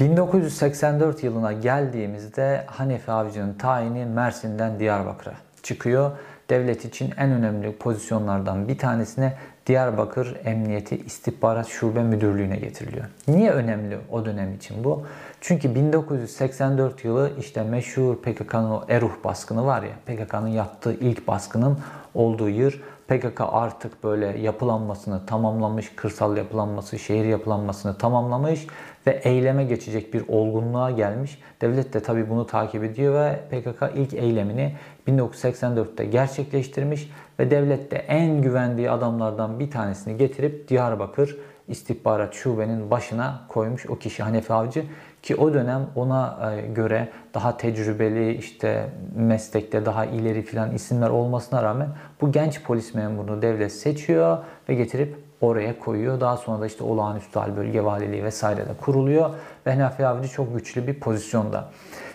1984 yılına geldiğimizde Hanefi Avcı'nın tayini Mersin'den Diyarbakır'a çıkıyor. Devlet için en önemli pozisyonlardan bir tanesine Diyarbakır Emniyeti İstihbarat Şube Müdürlüğü'ne getiriliyor. Niye önemli o dönem için bu? Çünkü 1984 yılı işte meşhur PKK'nın o Eruh baskını var ya, PKK'nın yaptığı ilk baskının olduğu yıl. PKK artık böyle yapılanmasını tamamlamış, kırsal yapılanması, şehir yapılanmasını tamamlamış ve eyleme geçecek bir olgunluğa gelmiş. Devlet de tabi bunu takip ediyor ve PKK ilk eylemini 1984'te gerçekleştirmiş ve devlet de en güvendiği adamlardan bir tanesini getirip Diyarbakır istihbarat şubenin başına koymuş o kişi Hanefi Avcı ki o dönem ona e, göre daha tecrübeli işte meslekte daha ileri filan isimler olmasına rağmen bu genç polis memurunu devlet seçiyor ve getirip oraya koyuyor. Daha sonra da işte olağanüstü hal bölge valiliği vesaire de kuruluyor ve Hanefi Avcı çok güçlü bir pozisyonda.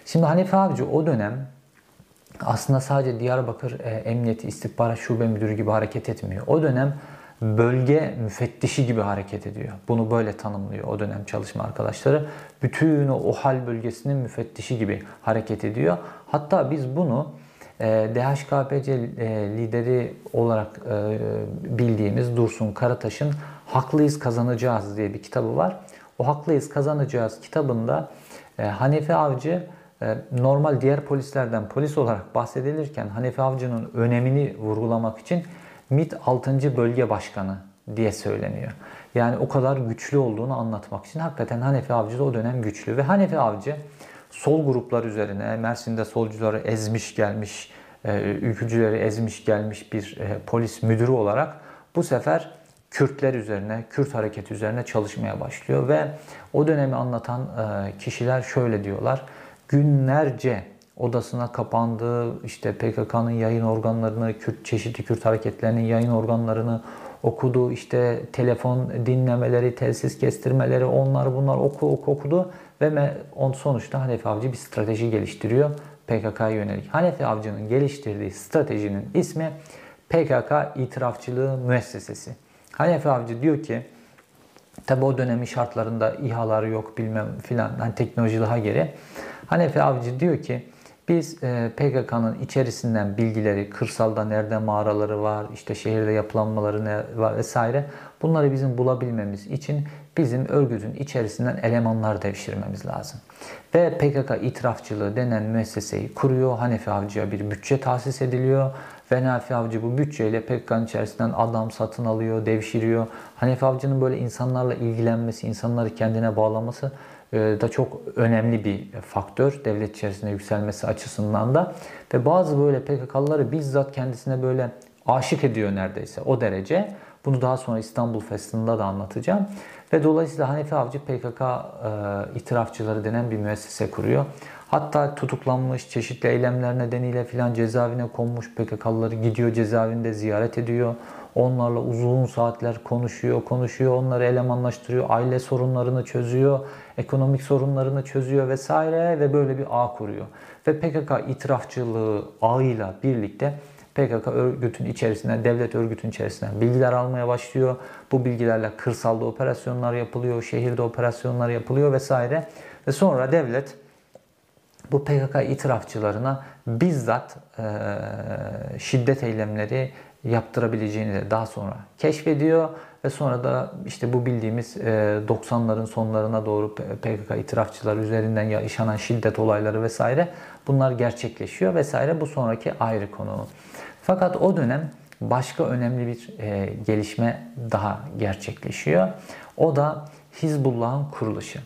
Şimdi Hanefi Avcı o dönem aslında sadece Diyarbakır e, Emniyeti İstihbarat Şube Müdürü gibi hareket etmiyor. O dönem bölge müfettişi gibi hareket ediyor. Bunu böyle tanımlıyor o dönem çalışma arkadaşları. Bütün o OHAL bölgesinin müfettişi gibi hareket ediyor. Hatta biz bunu e, DHKPC e, lideri olarak e, bildiğimiz Dursun Karataş'ın Haklıyız Kazanacağız diye bir kitabı var. O Haklıyız Kazanacağız kitabında Hanefi Avcı normal diğer polislerden polis olarak bahsedilirken Hanefi Avcı'nın önemini vurgulamak için MİT 6. Bölge Başkanı diye söyleniyor. Yani o kadar güçlü olduğunu anlatmak için hakikaten Hanefi Avcı da o dönem güçlü ve Hanefi Avcı sol gruplar üzerine Mersin'de solcuları ezmiş gelmiş, e, ülkücüleri ezmiş gelmiş bir e, polis müdürü olarak bu sefer Kürtler üzerine, Kürt hareketi üzerine çalışmaya başlıyor ve o dönemi anlatan e, kişiler şöyle diyorlar. Günlerce odasına kapandığı işte PKK'nın yayın organlarını, Kürt çeşitli Kürt hareketlerinin yayın organlarını okudu. İşte telefon dinlemeleri, telsiz kestirmeleri, onlar bunlar oku, oku okudu ve on sonuçta Hanefi Avcı bir strateji geliştiriyor PKK'ya yönelik. Hanefi Avcı'nın geliştirdiği stratejinin ismi PKK İtirafçılığı Müessesesi. Hanefi Avcı diyor ki Tabi o dönemin şartlarında İHA'lar yok bilmem filan hani teknoloji daha geri. Hanefi Avcı diyor ki biz e, PKK'nın içerisinden bilgileri, kırsalda nerede mağaraları var, işte şehirde yapılanmaları ne var vesaire bunları bizim bulabilmemiz için bizim örgütün içerisinden elemanlar devşirmemiz lazım. Ve PKK itirafçılığı denen müesseseyi kuruyor. Hanefi Avcı'ya bir bütçe tahsis ediliyor. Ve Hanefi Avcı bu bütçeyle PKK'nın içerisinden adam satın alıyor, devşiriyor. Hanefi Avcı'nın böyle insanlarla ilgilenmesi, insanları kendine bağlaması da çok önemli bir faktör devlet içerisinde yükselmesi açısından da ve bazı böyle PKK'lıları bizzat kendisine böyle aşık ediyor neredeyse o derece. Bunu daha sonra İstanbul Festivali'nde da anlatacağım. Ve dolayısıyla Hanefi Avcı PKK e, itirafçıları denen bir müessese kuruyor. Hatta tutuklanmış, çeşitli eylemler nedeniyle filan cezaevine konmuş PKK'lıları gidiyor cezaevinde ziyaret ediyor. Onlarla uzun saatler konuşuyor, konuşuyor, onları elemanlaştırıyor, aile sorunlarını çözüyor, ekonomik sorunlarını çözüyor vesaire ve böyle bir ağ kuruyor. Ve PKK itirafçılığı ağıyla birlikte PKK örgütün içerisinde, devlet örgütün içerisinden bilgiler almaya başlıyor. Bu bilgilerle kırsalda operasyonlar yapılıyor, şehirde operasyonlar yapılıyor vesaire. Ve sonra devlet bu PKK itirafçılarına bizzat e, şiddet eylemleri yaptırabileceğini de daha sonra keşfediyor ve sonra da işte bu bildiğimiz 90'ların sonlarına doğru PKK itirafçılar üzerinden yaşanan şiddet olayları vesaire bunlar gerçekleşiyor vesaire bu sonraki ayrı konu. Fakat o dönem başka önemli bir gelişme daha gerçekleşiyor. O da Hizbullah'ın kuruluşu.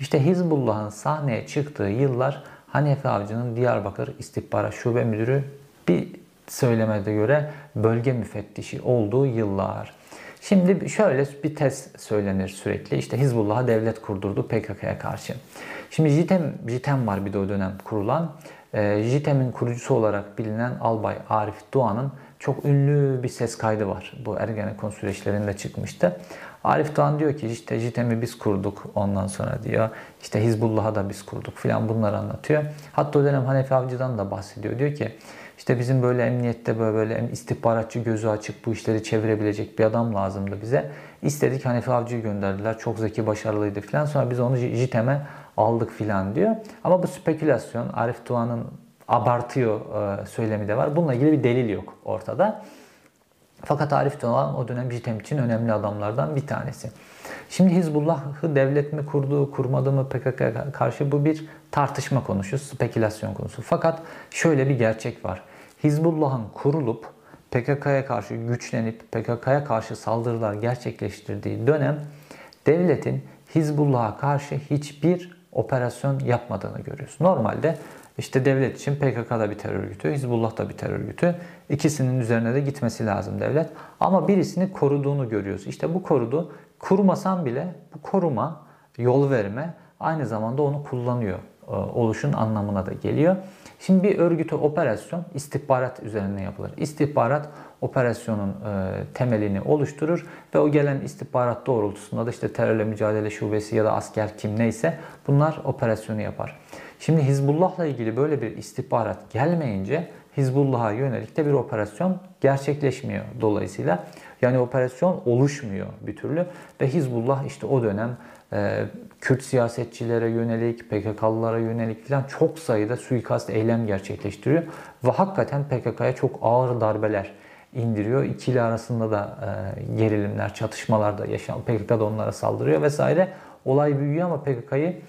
İşte Hizbullah'ın sahneye çıktığı yıllar Hanefi Avcı'nın Diyarbakır İstihbarat Şube Müdürü bir söylemede göre bölge müfettişi olduğu yıllar. Şimdi şöyle bir tez söylenir sürekli. İşte Hizbullah'a devlet kurdurdu PKK'ya karşı. Şimdi JITEM, JITEM var bir de o dönem kurulan. E, JITEM'in kurucusu olarak bilinen Albay Arif Doğan'ın çok ünlü bir ses kaydı var. Bu Ergenekon süreçlerinde çıkmıştı. Arif Doğan diyor ki işte JITEM'i biz kurduk ondan sonra diyor. İşte Hizbullah'a da biz kurduk filan bunları anlatıyor. Hatta o dönem Hanefi Avcı'dan da bahsediyor. Diyor ki İşte bizim böyle emniyette böyle, böyle istihbaratçı gözü açık bu işleri çevirebilecek bir adam lazımdı bize. İstedik Hanefi Avcı'yı gönderdiler. Çok zeki, başarılıydı falan. Sonra biz onu JITEM'e aldık filan diyor. Ama bu spekülasyon. Arif Doğan'ın abartıyor e, söylemi de var. Bununla ilgili bir delil yok ortada. Fakat Arif Doğan o dönem JITEM için önemli adamlardan bir tanesi. Şimdi Hizbullah'ı devlet mi kurdu, kurmadı mı PKK'ya karşı bu bir tartışma konusu, spekülasyon konusu. Fakat şöyle bir gerçek var. Hizbullah'ın kurulup PKK'ya karşı güçlenip PKK'ya karşı saldırılar gerçekleştirdiği dönem devletin Hizbullah'a karşı hiçbir operasyon yapmadığını görüyoruz. Normalde işte devlet için PKK da bir terör örgütü, Hizbullah da bir terör örgütü. İkisinin üzerine de gitmesi lazım devlet. Ama birisini koruduğunu görüyoruz. İşte bu korudu. Kurmasan bile bu koruma, yol verme aynı zamanda onu kullanıyor e, oluşun anlamına da geliyor. Şimdi bir örgütü operasyon istihbarat üzerine yapılır. İstihbarat operasyonun e, temelini oluşturur ve o gelen istihbarat doğrultusunda da işte terörle mücadele şubesi ya da asker kim neyse bunlar operasyonu yapar. Şimdi Hizbullah'la ilgili böyle bir istihbarat gelmeyince Hizbullah'a yönelik de bir operasyon gerçekleşmiyor dolayısıyla. Yani operasyon oluşmuyor bir türlü ve Hizbullah işte o dönem e, Kürt siyasetçilere yönelik, PKK'lılara yönelik falan çok sayıda suikast eylem gerçekleştiriyor. Ve hakikaten PKK'ya çok ağır darbeler indiriyor. İkili arasında da e, gerilimler, çatışmalar da yaşan, PKK da onlara saldırıyor vesaire. Olay büyüyor ama PKK'yı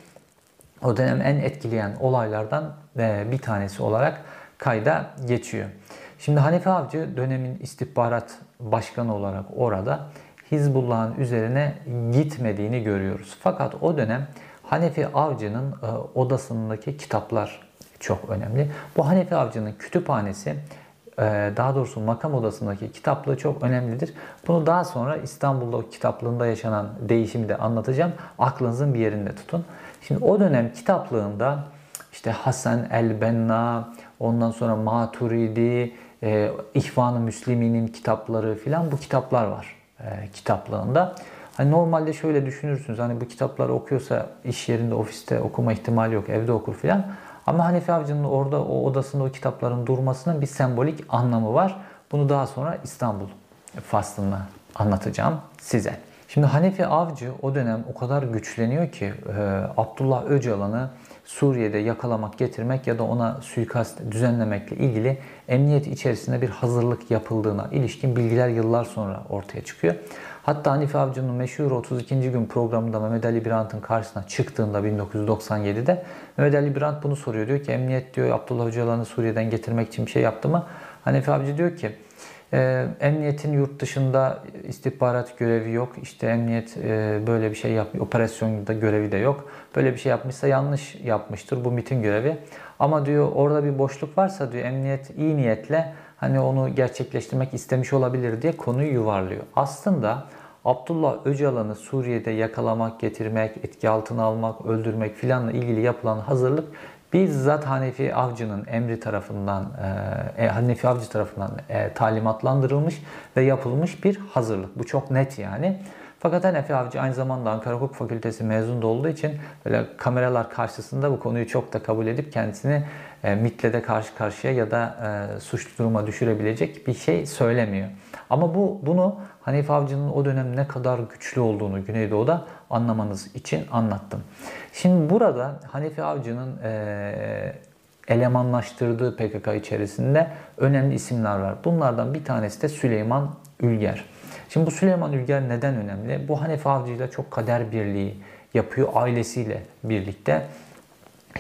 o dönem en etkileyen olaylardan e, bir tanesi olarak kayda geçiyor. Şimdi Hanefi Avcı dönemin istihbarat başkanı olarak orada Hizbullah'ın üzerine gitmediğini görüyoruz. Fakat o dönem Hanefi Avcı'nın e, odasındaki kitaplar çok önemli. Bu Hanefi Avcı'nın kütüphanesi e, daha doğrusu makam odasındaki kitaplığı çok önemlidir. Bunu daha sonra İstanbul'da kitaplığında yaşanan değişimi de anlatacağım. Aklınızın bir yerinde tutun. Şimdi o dönem kitaplığında işte Hasan el-Benna, ondan sonra Maturidi, e, İhvan-ı Müslimi'nin kitapları filan bu kitaplar var e, kitaplığında. Hani normalde şöyle düşünürsünüz hani bu kitapları okuyorsa iş yerinde, ofiste okuma ihtimali yok, evde okur filan. Ama Hanefi Avcı'nın orada o odasında o kitapların durmasının bir sembolik anlamı var. Bunu daha sonra İstanbul faslında anlatacağım size. Şimdi Hanefi Avcı o dönem o kadar güçleniyor ki e, Abdullah Öcalan'ı Suriye'de yakalamak, getirmek ya da ona suikast düzenlemekle ilgili emniyet içerisinde bir hazırlık yapıldığına ilişkin bilgiler yıllar sonra ortaya çıkıyor. Hatta Hanife Avcı'nın meşhur 32. gün programında Mehmet Ali Birant'ın karşısına çıktığında 1997'de Mehmet Ali Birant bunu soruyor. Diyor ki emniyet diyor Abdullah Öcalan'ı Suriye'den getirmek için bir şey yaptı mı? Hanife Avcı diyor ki e, emniyetin yurt dışında istihbarat görevi yok. İşte emniyet e, böyle bir şey yapmıyor. Operasyonda görevi de yok. Böyle bir şey yapmışsa yanlış yapmıştır. Bu MIT'in görevi. Ama diyor orada bir boşluk varsa diyor emniyet iyi niyetle hani onu gerçekleştirmek istemiş olabilir diye konuyu yuvarlıyor. Aslında Abdullah Öcalan'ı Suriye'de yakalamak, getirmek, etki altına almak, öldürmek filanla ilgili yapılan hazırlık bizzat Hanefi Avcı'nın emri tarafından, e, e, Hanefi Avcı tarafından e, talimatlandırılmış ve yapılmış bir hazırlık. Bu çok net yani. Fakat Hanefi Avcı aynı zamanda Ankara Hukuk Fakültesi mezun olduğu için böyle kameralar karşısında bu konuyu çok da kabul edip kendisini e, MIT'le de karşı karşıya ya da e, suçlu duruma düşürebilecek bir şey söylemiyor. Ama bu bunu Hanife Avcı'nın o dönem ne kadar güçlü olduğunu Güneydoğu'da anlamanız için anlattım. Şimdi burada Hanife Avcı'nın e, elemanlaştırdığı PKK içerisinde önemli isimler var. Bunlardan bir tanesi de Süleyman Ülger. Şimdi bu Süleyman Ülger neden önemli? Bu Hanefi Avcı ile çok kader birliği yapıyor ailesiyle birlikte.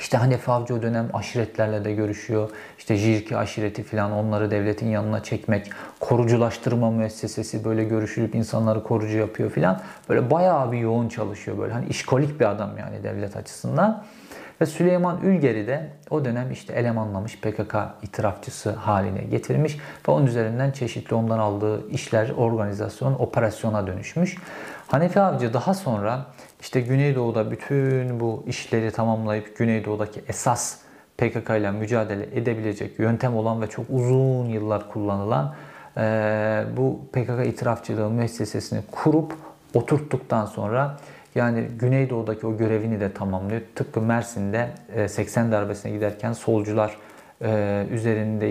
İşte Hanefi Avcı o dönem aşiretlerle de görüşüyor. İşte Jirki aşireti falan onları devletin yanına çekmek, koruculaştırma müessesesi böyle görüşülüp insanları korucu yapıyor falan. Böyle bayağı bir yoğun çalışıyor böyle. Hani işkolik bir adam yani devlet açısından. Ve Süleyman Ülger'i de o dönem işte elemanlamış PKK itirafçısı haline getirmiş ve onun üzerinden çeşitli ondan aldığı işler, organizasyon, operasyona dönüşmüş. Hanefi Avcı daha sonra işte Güneydoğu'da bütün bu işleri tamamlayıp Güneydoğu'daki esas PKK ile mücadele edebilecek yöntem olan ve çok uzun yıllar kullanılan e, bu PKK itirafçılığı müessesesini kurup oturttuktan sonra yani Güneydoğu'daki o görevini de tamamlıyor. Tıpkı Mersin'de 80 darbesine giderken solcular üzerinde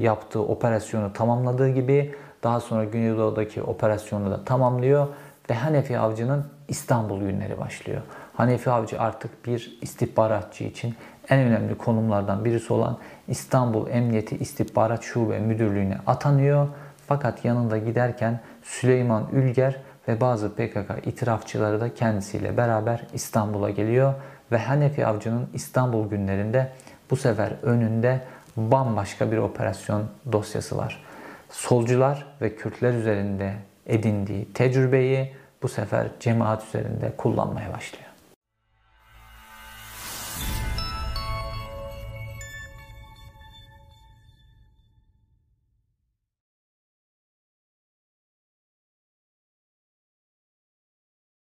yaptığı operasyonu tamamladığı gibi daha sonra Güneydoğu'daki operasyonu da tamamlıyor ve Hanefi Avcı'nın İstanbul günleri başlıyor. Hanefi Avcı artık bir istihbaratçı için en önemli konumlardan birisi olan İstanbul Emniyeti İstihbarat Şube Müdürlüğü'ne atanıyor. Fakat yanında giderken Süleyman Ülger ve bazı PKK itirafçıları da kendisiyle beraber İstanbul'a geliyor ve Hanefi Avcı'nın İstanbul günlerinde bu sefer önünde bambaşka bir operasyon dosyası var. Solcular ve Kürtler üzerinde edindiği tecrübeyi bu sefer cemaat üzerinde kullanmaya başlıyor.